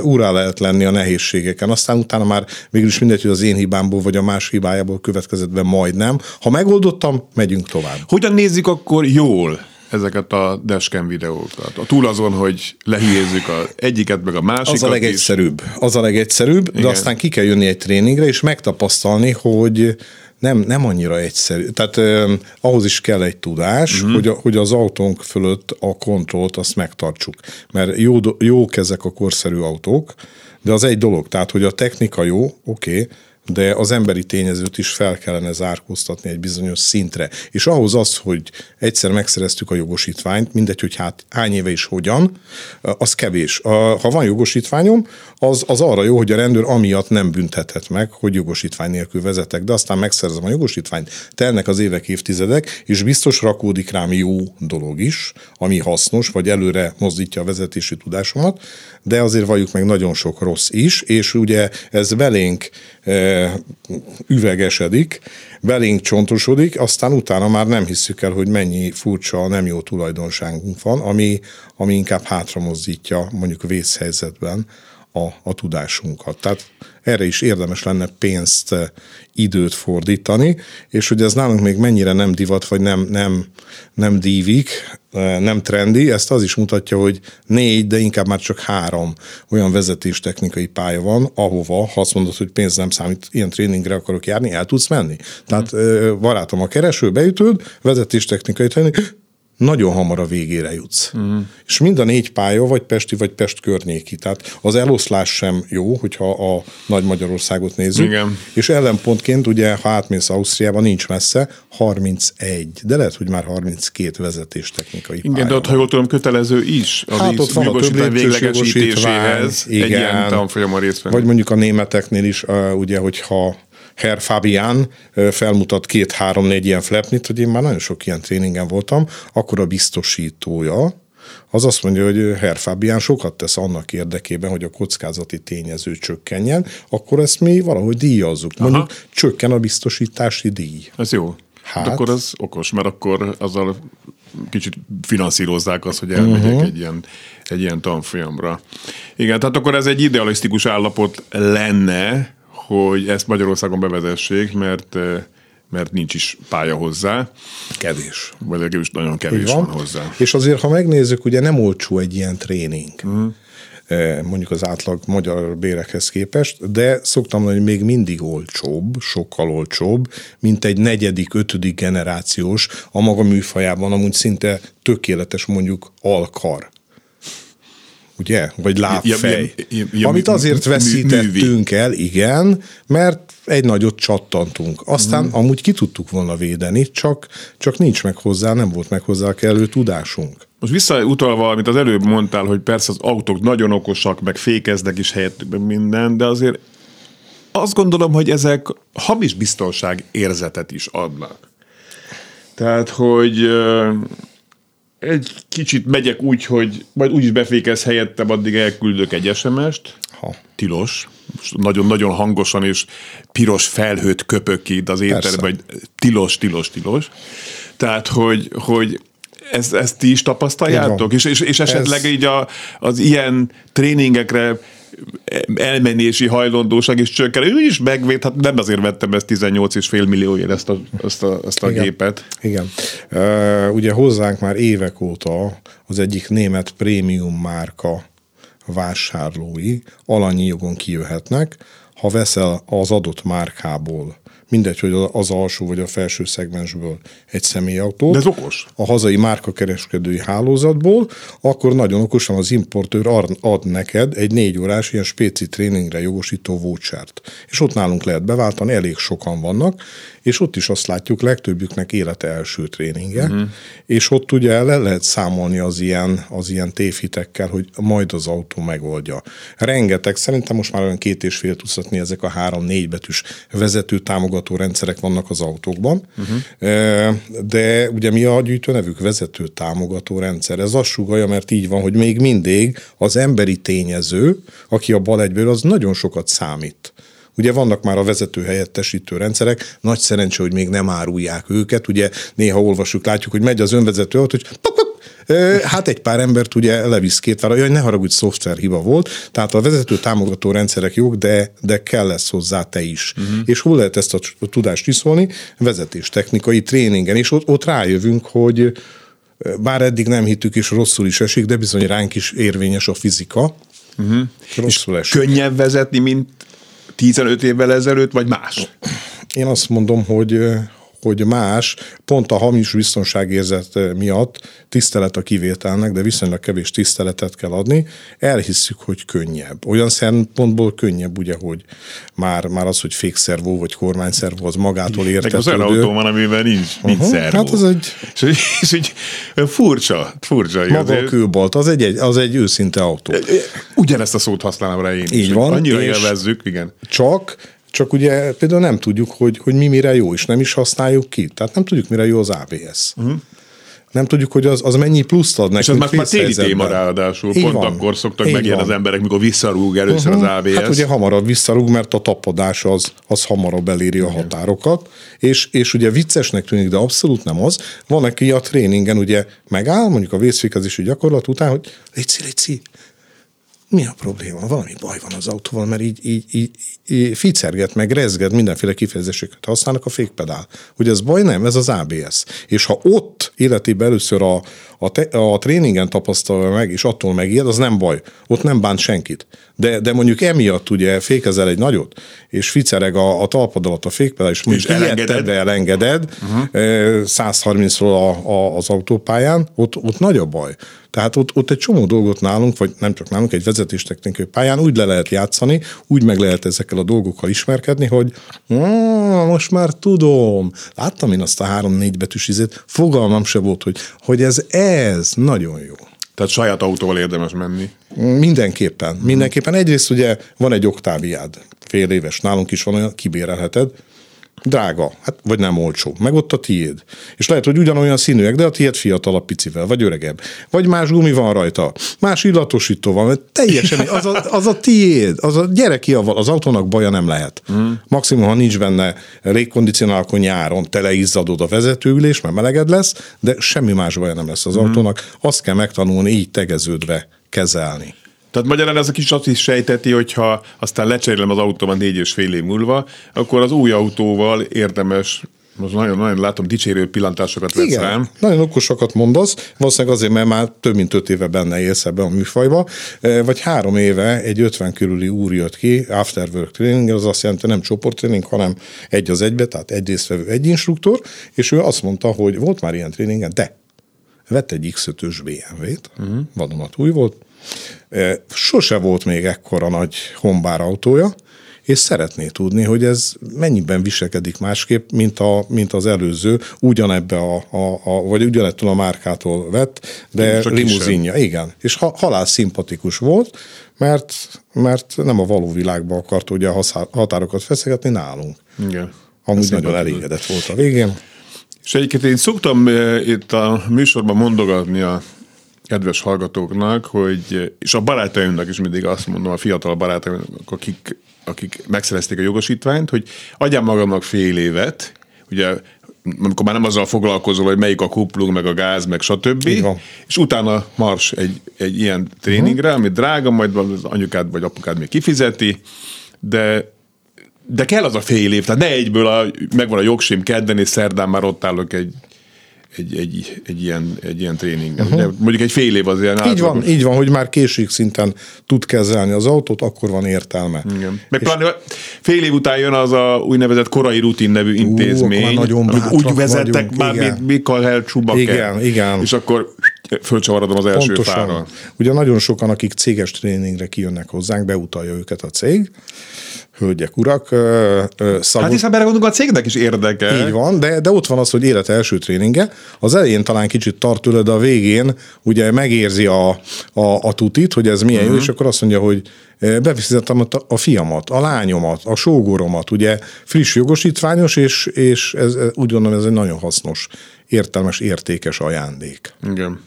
úrá lehet lenni a nehézségeken. Aztán utána már is mindegy, hogy az én hibámból vagy a más hibájából következett be majdnem. Ha megoldottam, megyünk tovább. Hogyan nézzük akkor jól ezeket a dashcam videókat. A túl azon, hogy lehülyézzük az egyiket, meg a másikat Az a legegyszerűbb. Is. Az a legegyszerűbb, Igen. de aztán ki kell jönni egy tréningre, és megtapasztalni, hogy nem, nem annyira egyszerű. Tehát eh, ahhoz is kell egy tudás, uh-huh. hogy, a, hogy az autónk fölött a kontrollt azt megtartsuk. Mert jó, jók ezek a korszerű autók, de az egy dolog, tehát hogy a technika jó, oké, okay, de az emberi tényezőt is fel kellene zárkóztatni egy bizonyos szintre. És ahhoz az, hogy egyszer megszereztük a jogosítványt, mindegy, hogy hát hány éve is hogyan, az kevés. Ha van jogosítványom, az, az arra jó, hogy a rendőr amiatt nem büntethet meg, hogy jogosítvány nélkül vezetek, de aztán megszerzem a jogosítványt, telnek az évek, évtizedek, és biztos rakódik rám jó dolog is, ami hasznos, vagy előre mozdítja a vezetési tudásomat, de azért valljuk meg nagyon sok rossz is, és ugye ez belénk üvegesedik, belénk csontosodik, aztán utána már nem hiszük el, hogy mennyi furcsa, nem jó tulajdonságunk van, ami, ami inkább hátra mozdítja mondjuk vészhelyzetben a, a tudásunkat. Tehát erre is érdemes lenne pénzt, időt fordítani, és hogy ez nálunk még mennyire nem divat, vagy nem, nem, nem dívik, nem trendi, ezt az is mutatja, hogy négy, de inkább már csak három olyan vezetéstechnikai pálya van, ahova, ha azt mondod, hogy pénz nem számít, ilyen tréningre akarok járni, el tudsz menni. Tehát mm. barátom, a kereső beütöd, vezetéstechnikai tréning, nagyon hamar a végére jutsz. Uh-huh. És mind a négy pálya, vagy Pesti, vagy Pest környéki. Tehát az eloszlás sem jó, hogyha a Nagy Magyarországot nézzük. Igen. És ellenpontként, ugye, ha átmész Ausztriába, nincs messze, 31, de lehet, hogy már 32 vezetéstechnikai Igen, pálya de ott, ha jól tudom, kötelező is az hát ott van a több véglegesítéséhez egy ilyen tanfolyamon részt Vagy mondjuk a németeknél is, ugye, hogyha Herr Fabian felmutat két-három-négy ilyen flapnit, hogy én már nagyon sok ilyen tréningen voltam, akkor a biztosítója, az azt mondja, hogy Herr Fabian sokat tesz annak érdekében, hogy a kockázati tényező csökkenjen, akkor ezt mi valahogy díjazzuk. Aha. Mondjuk csökken a biztosítási díj. Ez jó. Hát, hát akkor az okos, mert akkor azzal kicsit finanszírozzák azt, hogy elmegyek uh-huh. egy, ilyen, egy ilyen tanfolyamra. Igen, tehát akkor ez egy idealisztikus állapot lenne, hogy ezt Magyarországon bevezessék, mert mert nincs is pálya hozzá. Kevés. Vagy legalábbis nagyon kevés van. van hozzá. És azért, ha megnézzük, ugye nem olcsó egy ilyen tréning. Uh-huh mondjuk az átlag magyar bérekhez képest, de szoktam mondani, hogy még mindig olcsóbb, sokkal olcsóbb, mint egy negyedik, ötödik generációs, a maga műfajában amúgy szinte tökéletes mondjuk alkar ugye? Vagy lábfej. Ja, ja, ja, amit azért veszítettünk el, igen, mert egy nagyot csattantunk. Aztán mm. amúgy ki tudtuk volna védeni, csak, csak nincs meg hozzá, nem volt meg hozzá kellő tudásunk. Most visszautalva, amit az előbb mondtál, hogy persze az autók nagyon okosak, meg fékeznek is helyett minden, de azért azt gondolom, hogy ezek hamis biztonság érzetet is adnak. Tehát, hogy egy kicsit megyek úgy, hogy majd úgyis befékez helyettem, addig elküldök egy SMS-t. Ha. Tilos. Nagyon-nagyon hangosan és piros felhőt köpök ki az éterbe, hogy tilos, tilos, tilos. Tehát, hogy, hogy ezt, ezt ti is tapasztaljátok? És, és, és esetleg Ez... így a, az ilyen tréningekre elmenési hajlandóság is csökken. Ő is megvéd, hát nem azért vettem ezt 18,5 millióért ezt a, ezt a, ezt a Igen. gépet. Igen. Uh, ugye hozzánk már évek óta az egyik német prémium márka vásárlói alanyi jogon kijöhetnek, ha veszel az adott márkából mindegy, hogy az alsó vagy a felső szegmensből egy személyautót. De ez okos. A hazai márkakereskedői hálózatból, akkor nagyon okosan az importőr ad neked egy négy órás ilyen spéci tréningre jogosító vouchert. És ott nálunk lehet beváltani, elég sokan vannak, és ott is azt látjuk, legtöbbjüknek élete első tréninge, uh-huh. és ott ugye le lehet számolni az ilyen, az ilyen tévhitekkel, hogy majd az autó megoldja. Rengeteg, szerintem most már olyan két és fél tucatni ezek a három-négy betűs vezető támogató rendszerek vannak az autókban, uh-huh. de ugye mi a gyűjtő nevük vezető támogató rendszer. Ez azt sugalja, mert így van, hogy még mindig az emberi tényező, aki a bal egyből, az nagyon sokat számít. Ugye vannak már a vezető helyettesítő rendszerek, nagy szerencsé, hogy még nem árulják őket, ugye néha olvasjuk, látjuk, hogy megy az önvezető autó, hogy Hát egy pár embert ugye levisz két vára, jaj, ne haragudj, szoftverhiba volt, tehát a vezető támogató rendszerek jók, de, de kell lesz hozzá te is. Uh-huh. És hol lehet ezt a tudást iszolni? Vezetés technikai tréningen, és ott, ott rájövünk, hogy bár eddig nem hittük, és rosszul is esik, de bizony ránk is érvényes a fizika. Uh-huh. Rosszul esik. Könnyebb vezetni, mint 15 évvel ezelőtt, vagy más? Én azt mondom, hogy hogy más, pont a hamis biztonságérzet miatt tisztelet a kivételnek, de viszonylag kevés tiszteletet kell adni, elhisszük, hogy könnyebb. Olyan szempontból könnyebb, ugye, hogy már, már az, hogy fékszervó vagy kormányszervó, az magától értetődő. Az olyan autó van, amiben nincs, nincs uh-huh, szervó. Hát az egy... És, és így furcsa, furcsa. Maga azért. a kőbolt, az egy, az egy őszinte autó. Ugyanezt a szót használom rá én is. Így van. Annyira élvezzük, igen. Csak csak ugye például nem tudjuk, hogy, hogy mi mire jó, és nem is használjuk ki. Tehát nem tudjuk, mire jó az ABS. Uh-huh. Mhm. Nem tudjuk, hogy az, az mennyi pluszt ad nekünk. És ez már téli téma ráadásul. Így Pont van. akkor szoktak megjelenni az emberek, mikor visszarúg először uh-huh. az ABS. Hát ugye hamarabb visszarúg, mert a tapadás az, az hamarabb eléri a határokat. És, és ugye viccesnek tűnik, de abszolút nem az. Van, aki a tréningen ugye megáll, mondjuk a vészfékezési gyakorlat után, hogy légy légy mi a probléma? Valami baj van az autóval, mert így, így, így, így ficerget, meg rezget, mindenféle kifejezéseket használnak a fékpedál. Hogy ez baj? Nem, ez az ABS. És ha ott életében először a, a, te, a tréningen tapasztalja meg, és attól megijed, az nem baj. Ott nem bánt senkit. De, de mondjuk emiatt ugye fékezel egy nagyot, és ficereg a, a talpad alatt a fékpedál, és mondjuk elengeded, elengeded uh-huh. 130-ról a, a, az autópályán, ott, ott nagy a baj. Tehát ott, ott egy csomó dolgot nálunk, vagy nem csak nálunk, egy vezetéstechnikai pályán úgy le lehet játszani, úgy meg lehet ezekkel a dolgokkal ismerkedni, hogy most már tudom, láttam én azt a három-négy betűs izét, fogalmam se volt, hogy, hogy ez ez, nagyon jó. Tehát saját autóval érdemes menni. Mindenképpen. Mindenképpen. Egyrészt ugye van egy oktáviád, fél éves, nálunk is van olyan, kibérelheted, drága, hát vagy nem olcsó, meg ott a tiéd. És lehet, hogy ugyanolyan színűek, de a tiéd fiatalabb picivel, vagy öregebb. Vagy más gumi van rajta, más illatosító van, mert teljesen az a, az a tiéd, az a gyereki avval, az autónak baja nem lehet. Mm. Maximum, ha nincs benne légkondicionál, akkor nyáron teleizzadod a vezetőülés, mert meleged lesz, de semmi más baja nem lesz az mm. autónak. Azt kell megtanulni így tegeződve kezelni. Tehát magyarán ez a kis azt is sejteti, hogyha aztán lecserélem az autóban négy és fél év múlva, akkor az új autóval érdemes most nagyon, nagyon látom dicsérő pillantásokat vesz Igen, rám. nagyon okosakat mondasz, valószínűleg azért, mert már több mint öt éve benne élsz ebbe a műfajba, e, vagy három éve egy 50 körüli úr jött ki, afterwork training, az azt jelenti, nem csoporttréning, hanem egy az egybe, tehát egy résztvevő, egy instruktor, és ő azt mondta, hogy volt már ilyen tréningen, de vett egy X5-ös BMW-t, uh-huh. vadonatúj volt, Sose volt még ekkora nagy hombár autója, és szeretné tudni, hogy ez mennyiben viselkedik másképp, mint, a, mint az előző, ugyanebbe a, a, a vagy ugyanettől a márkától vett, de limuzinja. Igen. És ha, halál szimpatikus volt, mert, mert nem a való világba akart ugye a határokat feszegetni nálunk. Igen. Amúgy nagyon elégedett volt a végén. És egyébként én szoktam itt a műsorban mondogatni a kedves hallgatóknak, hogy, és a barátaimnak is mindig azt mondom, a fiatal barátaimnak, akik, akik megszerezték a jogosítványt, hogy adjam magamnak fél évet, ugye amikor már nem azzal foglalkozol, hogy melyik a kuplung, meg a gáz, meg stb. És utána mars egy, egy ilyen tréningre, uh-huh. amit drága, majd az anyukád vagy apukád még kifizeti, de de kell az a fél év, tehát ne egyből a, megvan a jogsim kedden, és szerdán már ott állok egy egy, egy, egy, ilyen, egy ilyen tréning. Uh-huh. Mhm. Mondjuk egy fél év az ilyen Így van, így van, hogy már később szinten tud kezelni az autót, akkor van értelme. Igen. Meg és pláne fél év után jön az a úgynevezett korai rutin nevű intézmény, Ú, nagyon úgy vezettek vagyunk, már, igen. mint Mikael. Igen, igen. És akkor fölcsavarodom az első Pontosan. fára. Ugye nagyon sokan, akik céges tréningre kijönnek hozzánk, beutalja őket a cég, hölgyek, urak. Szagos... Hát hiszen belegondolunk, a cégnek is érdeke. Így van, de, de ott van az, hogy élet első tréninge. Az elején talán kicsit tart tőle, de a végén ugye megérzi a, a, a tutit, hogy ez milyen uh-huh. jó, mhm. és akkor azt mondja, hogy befizetem a, a fiamat, a lányomat, a sógoromat, ugye friss jogosítványos, és, és ez, úgy gondolom, ez egy nagyon hasznos, értelmes, értékes ajándék. Igen.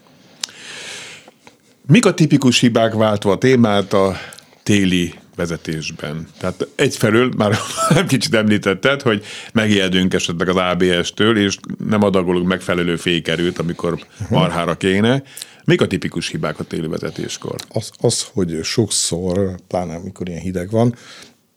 Mik a tipikus hibák váltva a témát a téli vezetésben. Tehát egyfelől már (laughs) kicsit említetted, hogy megijedünk esetleg az ABS-től, és nem adagolunk megfelelő fékerőt, amikor uh-huh. marhára kéne. Mik a tipikus hibák a téli vezetéskor? Az, az, hogy sokszor, pláne amikor ilyen hideg van,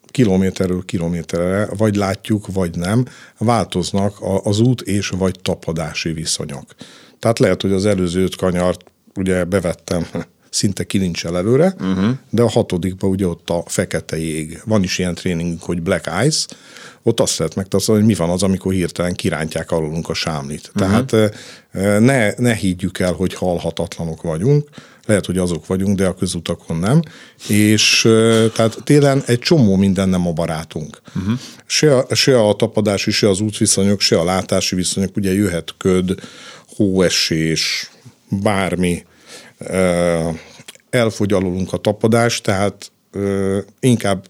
kilométerről kilométerre, vagy látjuk, vagy nem, változnak az út és vagy tapadási viszonyok. Tehát lehet, hogy az előző öt kanyart ugye bevettem (laughs) szinte kilincsel előre, uh-huh. de a hatodikban ugye ott a fekete jég. Van is ilyen tréningünk, hogy Black Ice, ott azt lehet megtapasztalni, hogy mi van az, amikor hirtelen kirántják alulunk a sámlit. Uh-huh. Tehát ne, ne higgyük el, hogy halhatatlanok vagyunk, lehet, hogy azok vagyunk, de a közutakon nem. És tehát télen egy csomó minden nem a barátunk. Uh-huh. Se, a, se a tapadási, se az útviszonyok, se a látási viszonyok, ugye jöhet köd, hóesés, bármi, elfogy alulunk a tapadás, tehát inkább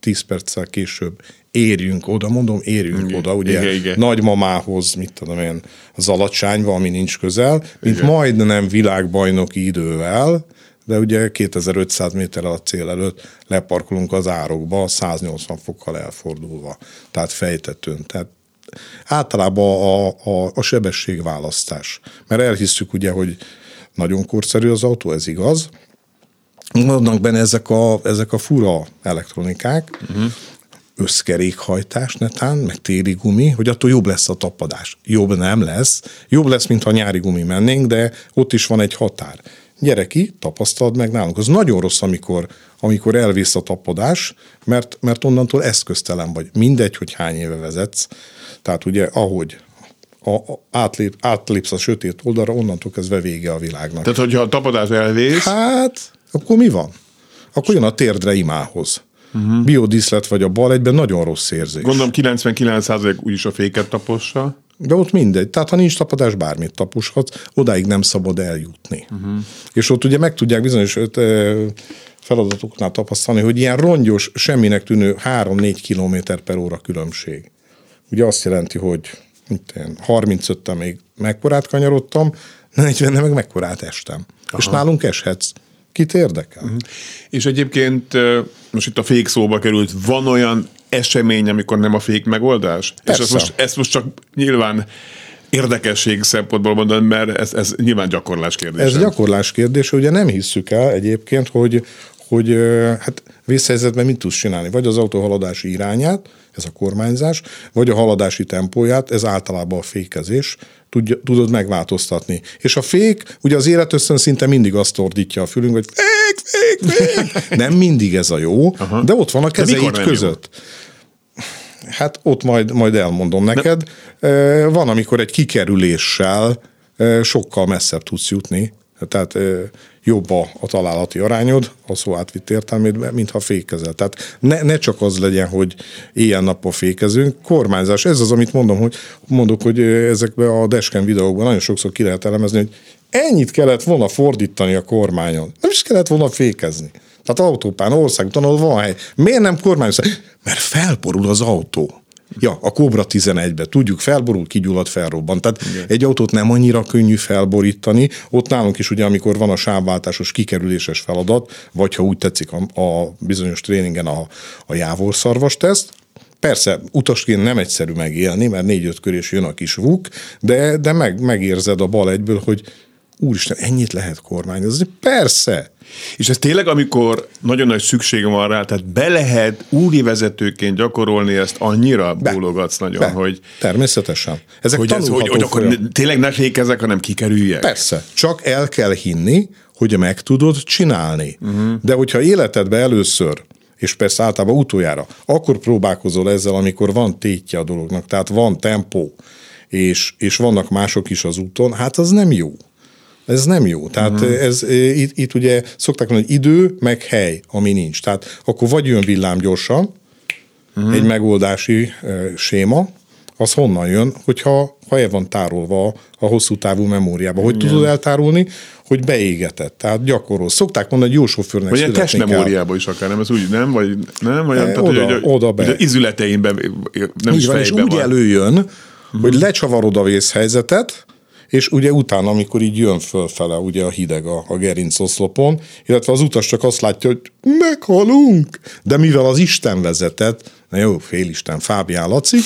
5-10 perccel később érjünk oda, mondom, érjünk igen, oda, ugye igen, igen. nagymamához, mit tudom én, az alacsányba, ami nincs közel, mint igen. majdnem világbajnoki idővel, de ugye 2500 méter a cél előtt leparkolunk az árokba, 180 fokkal elfordulva, tehát fejtetőn. Tehát általában a, a, a sebességválasztás. Mert elhisszük ugye, hogy nagyon korszerű az autó, ez igaz, vannak benne ezek a, ezek a fura elektronikák, uh-huh. összkerékhajtás netán, meg téli gumi, hogy attól jobb lesz a tapadás. Jobb nem lesz. Jobb lesz, mintha nyári gumi mennénk, de ott is van egy határ. Gyere ki, tapasztald meg nálunk. Az nagyon rossz, amikor, amikor elvész a tapadás, mert, mert onnantól eszköztelen vagy. Mindegy, hogy hány éve vezetsz. Tehát ugye, ahogy a, a, átlép, átlépsz a sötét oldalra, onnantól kezdve vége a világnak. Tehát, hogyha a tapadás elvész... Hát, akkor mi van? Akkor jön a térdre imához. Uh-huh. Biodíszlet vagy a bal egyben nagyon rossz érzés. Gondolom 99% úgyis a féket tapossa. De ott mindegy. Tehát ha nincs tapadás, bármit taposhatsz, odáig nem szabad eljutni. Uh-huh. És ott ugye meg tudják bizonyos feladatoknál tapasztalni, hogy ilyen rongyos, semminek tűnő 3-4 km per óra különbség. Ugye azt jelenti, hogy 35-ten még mekkorát kanyarodtam, 40 meg mekkorát estem. Aha. És nálunk eshetsz. Kit érdekel? Uh-huh. És egyébként most itt a fék szóba került, van olyan esemény, amikor nem a fék megoldás? Persze. És ezt most, ezt most csak nyilván érdekesség szempontból mondani, mert ez, ez nyilván gyakorlás kérdés. Ez gyakorlás kérdés, ugye nem hisszük el egyébként, hogy, hogy hát vészhelyzetben mit tudsz csinálni? Vagy az autó haladási irányát, ez a kormányzás, vagy a haladási tempóját, ez általában a fékezés, tudja, tudod megváltoztatni. És a fék, ugye az életösztön szinte mindig azt tordítja a fülünk, hogy fék, fék, fék. Nem mindig ez a jó, Aha. de ott van a kezeid között. Jó? Hát ott majd, majd elmondom neked. De... Van, amikor egy kikerüléssel sokkal messzebb tudsz jutni, tehát jobb a, a találati arányod, a szó átvitt értelmében, mintha fékezel. Tehát ne, ne csak az legyen, hogy éjjel-nappal fékezünk, kormányzás, ez az, amit mondom, hogy mondok, hogy ezekben a desken videókban nagyon sokszor ki lehet elemezni, hogy ennyit kellett volna fordítani a kormányon. Nem is kellett volna fékezni. Tehát autópán, országúton, ahol van hely. Miért nem kormányozás? Mert felporul az autó. Ja, a Cobra 11-be, tudjuk, felborul, kigyullad, felrobban. Tehát Igen. egy autót nem annyira könnyű felborítani. Ott nálunk is ugye, amikor van a sávváltásos kikerüléses feladat, vagy ha úgy tetszik a, a bizonyos tréningen a, a jávorszarvas teszt, Persze, utasként nem egyszerű megélni, mert négy-öt körés jön a kis vuk, de, de meg, megérzed a bal egyből, hogy úristen, ennyit lehet kormányozni? Persze! És ez tényleg, amikor nagyon nagy szükségem van rá, tehát be lehet úri vezetőként gyakorolni ezt annyira, be, bólogatsz nagyon, be. hogy... Természetesen. Ezek hogy, ez, hogy, hogy akkor tényleg ne fékezek, hanem kikerüljek. Persze. Csak el kell hinni, hogy meg tudod csinálni. Uh-huh. De hogyha életedbe először és persze általában utoljára, akkor próbálkozol ezzel, amikor van tétje a dolognak, tehát van tempó, és, és vannak mások is az úton, hát az nem jó. Ez nem jó. Tehát uh-huh. ez, itt, itt ugye szokták mondani, hogy idő, meg hely, ami nincs. Tehát akkor vagy jön villám gyorsan, uh-huh. egy megoldási uh, séma, az honnan jön, hogyha ha el van tárolva a hosszú távú memóriába. Hogy Igen. tudod eltárolni? Hogy beégetett, tehát gyakorol. Szokták mondani, hogy jó sofőrnek Vagy ilyen testmemóriába is akár, nem? Ez úgy nem? Vagy nem? Vagy, e, tehát, oda, hogy, oda be. Hogy az izületeimben, nem Így is van, és úgy van. előjön, uh-huh. hogy lecsavarod a vészhelyzetet, és ugye utána, amikor így jön fölfele ugye a hideg a, a gerincoszlopon, illetve az utas csak azt látja, hogy meghalunk, de mivel az Isten vezetett, na jó, félisten, Fábián Laci,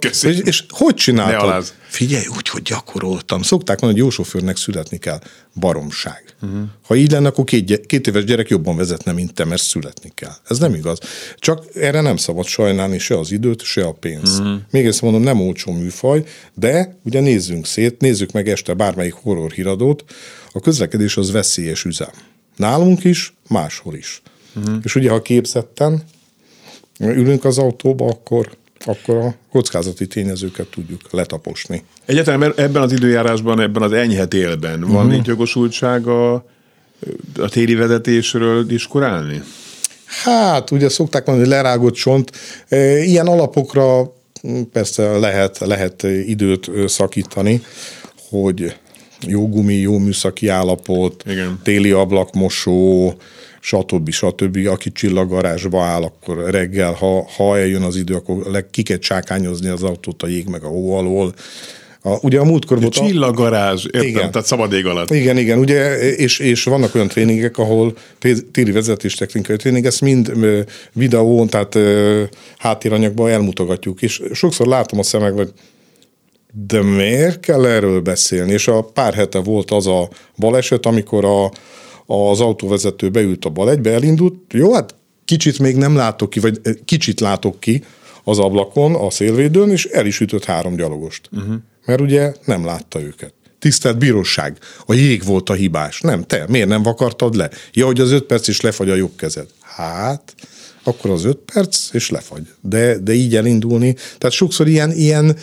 (laughs) és, és hogy csináltad? Figyelj, úgy, hogy gyakoroltam. Szokták mondani, hogy jó sofőrnek születni kell. Baromság. Uh-huh. Ha így lenne, akkor két, két éves gyerek jobban vezetne, mint te, mert születni kell. Ez nem igaz. Csak erre nem szabad sajnálni se az időt, se a pénzt. Uh-huh. Még ezt mondom, nem olcsó műfaj, de ugye nézzünk szét, nézzük meg este bármelyik horror híradót, a közlekedés az veszélyes üzem. Nálunk is, máshol is. Uh-huh. És ugye, ha képzetten ülünk az autóba, akkor akkor a kockázati tényezőket tudjuk letaposni. Egyáltalán ebben az időjárásban, ebben az enyhe télben van uh-huh. jogosultság a, a téli vezetésről diskurálni? Hát, ugye szokták mondani, hogy lerágott csont. E, ilyen alapokra persze lehet, lehet időt szakítani, hogy jó gumi, jó műszaki állapot, Igen. téli ablakmosó, stb. stb. Aki csillaggarázsba áll, akkor reggel, ha, ha eljön az idő, akkor ki kell csákányozni az autót a jég meg a hó alól. A, ugye a múltkor volt... A csillaggarázs, értem, igen. tehát szabad ég alatt. Igen, igen, ugye, és, és vannak olyan tréningek, ahol téli vezetés technikai tréning, ezt mind videón, tehát háttéranyagban elmutogatjuk, és sokszor látom a szemek, hogy de miért kell erről beszélni? És a pár hete volt az a baleset, amikor a, az autóvezető beült a bal egybe, elindult, jó, hát kicsit még nem látok ki, vagy kicsit látok ki az ablakon, a szélvédőn, és el is ütött három gyalogost. Uh-huh. Mert ugye nem látta őket. Tisztelt bíróság, a jég volt a hibás. Nem, te, miért nem vakartad le? Ja, hogy az öt perc is lefagy a jobb kezed. Hát, akkor az öt perc, és lefagy. De, de így elindulni. Tehát sokszor ilyen, ilyen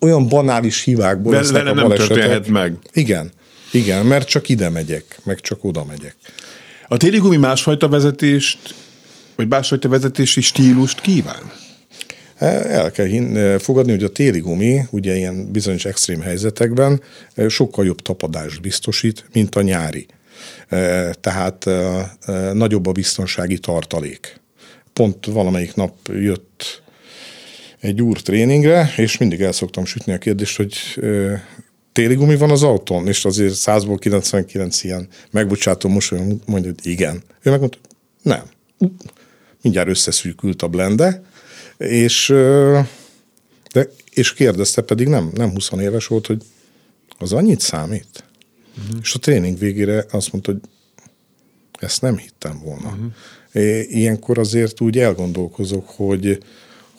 olyan banális hibákból de, de nem történhet meg. Igen, igen, mert csak ide megyek, meg csak oda megyek. A téligumi másfajta vezetést, vagy másfajta vezetési stílust kíván? El kell hin, fogadni, hogy a téli gumi ugye ilyen bizonyos extrém helyzetekben sokkal jobb tapadást biztosít, mint a nyári. Tehát nagyobb a biztonsági tartalék. Pont valamelyik nap jött egy úr tréningre, és mindig el szoktam sütni a kérdést, hogy téli gumi van az autón, és azért 100-ból 99 ilyen megbocsátó mosolyon mondja, hogy igen. Ő megmondta, nem. Mindjárt összeszűkült a blende, és, de, és kérdezte, pedig nem, nem 20 éves volt, hogy az annyit számít? Uh-huh. És a tréning végére azt mondta, hogy ezt nem hittem volna. Uh-huh. Ilyenkor azért úgy elgondolkozok, hogy,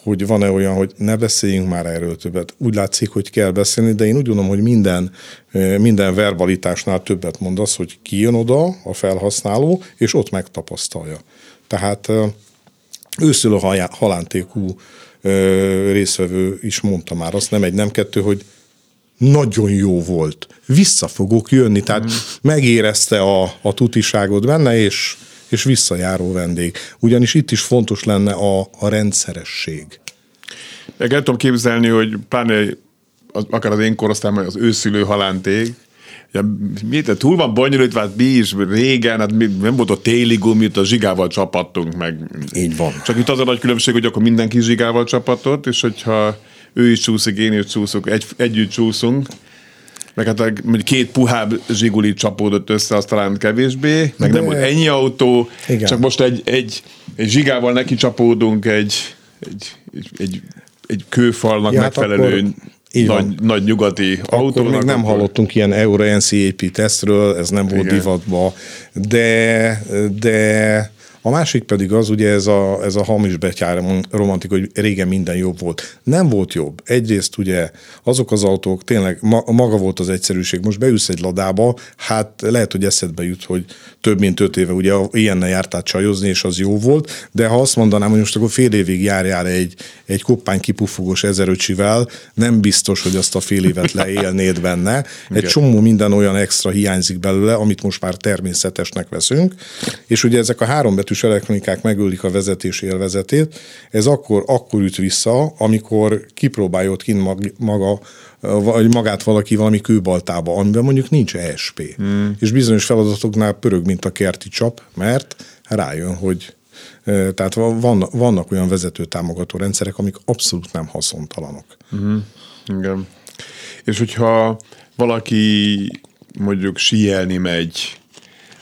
hogy van-e olyan, hogy ne beszéljünk már erről többet. Úgy látszik, hogy kell beszélni, de én úgy gondolom, hogy minden, minden verbalitásnál többet mondasz, hogy kijön oda a felhasználó, és ott megtapasztalja. Tehát őszülő halántékú részvevő is mondta már azt, nem egy, nem kettő, hogy nagyon jó volt. Vissza fogok jönni, tehát mm. megérezte a, a tutiságot benne, és, és visszajáró vendég. Ugyanis itt is fontos lenne a, a rendszeresség. Meg el tudom képzelni, hogy pláne az, akár az én korosztályom, az őszülő halánték, Ja, mi, túl van bonyolítva, hát mi is régen, hát mi, nem volt a téli gumit, a zsigával csapattunk meg. Így van. Csak itt az a nagy különbség, hogy akkor mindenki zsigával csapatott, és hogyha ő is csúszik, én is csúszok, egy, együtt csúszunk, meg hát mondjuk két puhább zsiguli csapódott össze, az talán kevésbé, meg De... nem volt ennyi autó, Igen. csak most egy, egy, egy zsigával neki csapódunk egy, egy, egy, egy, egy kőfalnak ja, hát megfelelő akkor így nagy, van. nagy nyugati Akkor még nem akkor... hallottunk ilyen Euro NCAP tesztről, ez nem volt Igen. divatba, de, de a másik pedig az, ugye ez a, ez a hamis betyár romantik, hogy régen minden jobb volt. Nem volt jobb. Egyrészt ugye azok az autók tényleg ma, maga volt az egyszerűség. Most beülsz egy ladába, hát lehet, hogy eszedbe jut, hogy több mint öt éve ugye ilyennel jártál csajozni, és az jó volt, de ha azt mondanám, hogy most akkor fél évig járjál egy, egy koppány kipufogós ezeröcsivel, nem biztos, hogy azt a fél évet leélnéd benne. Egy csomó minden olyan extra hiányzik belőle, amit most már természetesnek veszünk, és ugye ezek a három betűs elektronikák megölik a vezetés élvezetét, ez akkor, akkor üt vissza, amikor kipróbálja ott kint maga vagy magát valaki valami kőbaltába, amiben mondjuk nincs ESP. Hmm. És bizonyos feladatoknál pörög, mint a kerti csap, mert rájön, hogy tehát van, vannak olyan vezető támogató rendszerek, amik abszolút nem haszontalanok. Mm, igen. És hogyha valaki mondjuk síelni megy,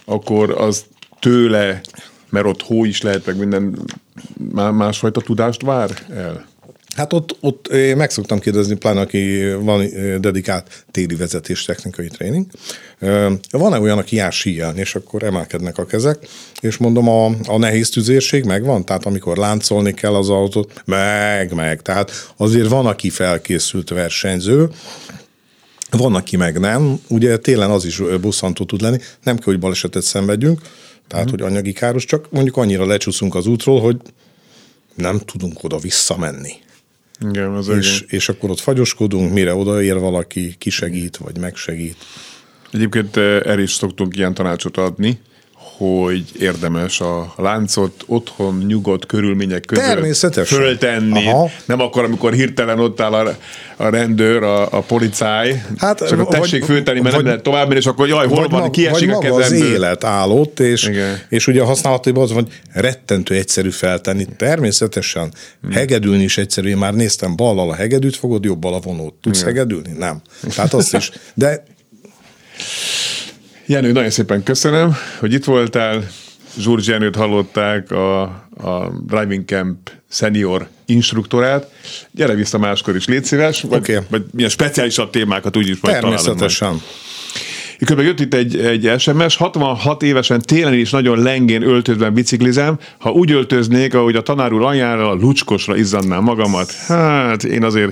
akkor az tőle, mert ott hó is lehet, meg minden másfajta tudást vár el? Hát ott, ott én meg szoktam kérdezni, pláne aki van dedikált téli vezetés technikai tréning. Van-e olyan, aki jár síjelni, és akkor emelkednek a kezek, és mondom, a, a nehéz tüzérség megvan, tehát amikor láncolni kell az autót, meg, meg. Tehát azért van, aki felkészült versenyző, van, aki meg nem. Ugye télen az is bosszantó tud lenni, nem kell, hogy balesetet szenvedjünk, tehát, mm. hogy anyagi káros, csak mondjuk annyira lecsúszunk az útról, hogy nem tudunk oda visszamenni. Igen, az és, és akkor ott fagyoskodunk, mire odaér valaki, kisegít, vagy megsegít. Egyébként eh, el is szoktunk ilyen tanácsot adni, hogy érdemes a láncot otthon nyugodt körülmények között föltenni. Aha. Nem akkor, amikor hirtelen ott áll a, a rendőr, a, a policáj, hát, csak a tessék vagy, föltenni, mert vagy, nem lehet tovább és akkor jaj, hol van, kiesik a kezemből. az élet állott, és, és ugye a használatban az, hogy rettentő egyszerű feltenni. Természetesen hmm. hegedülni is egyszerű. Én már néztem ballal a hegedűt, fogod jobbal a vonót. Tudsz Igen. hegedülni? Nem. Tehát azt is. De Jenő, nagyon szépen köszönöm, hogy itt voltál. Zsúr Jenőt hallották, a, a Driving Camp senior instruktorát. Gyere vissza máskor is, légy szíves. Vagy, okay. vagy milyen speciálisabb témákat úgyis majd Természetesen. Kb. jött itt egy, egy SMS, 66 évesen télen is nagyon lengén öltözve biciklizem, ha úgy öltöznék, ahogy a tanár úr anyjára, a lucskosra izzannám magamat. Hát én azért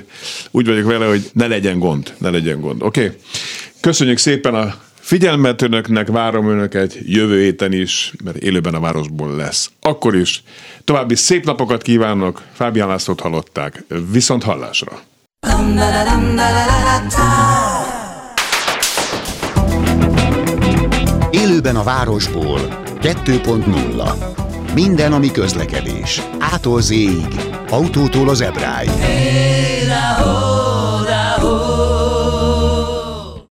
úgy vagyok vele, hogy ne legyen gond, ne legyen gond. Oké? Okay? Köszönjük szépen a figyelmet önöknek, várom önöket jövő héten is, mert élőben a városból lesz. Akkor is. További szép napokat kívánok, Fábián Lászlót hallották. Viszont hallásra! Élőben a városból 2.0 Minden, ami közlekedés. Ától z autótól az ebráig. Hey,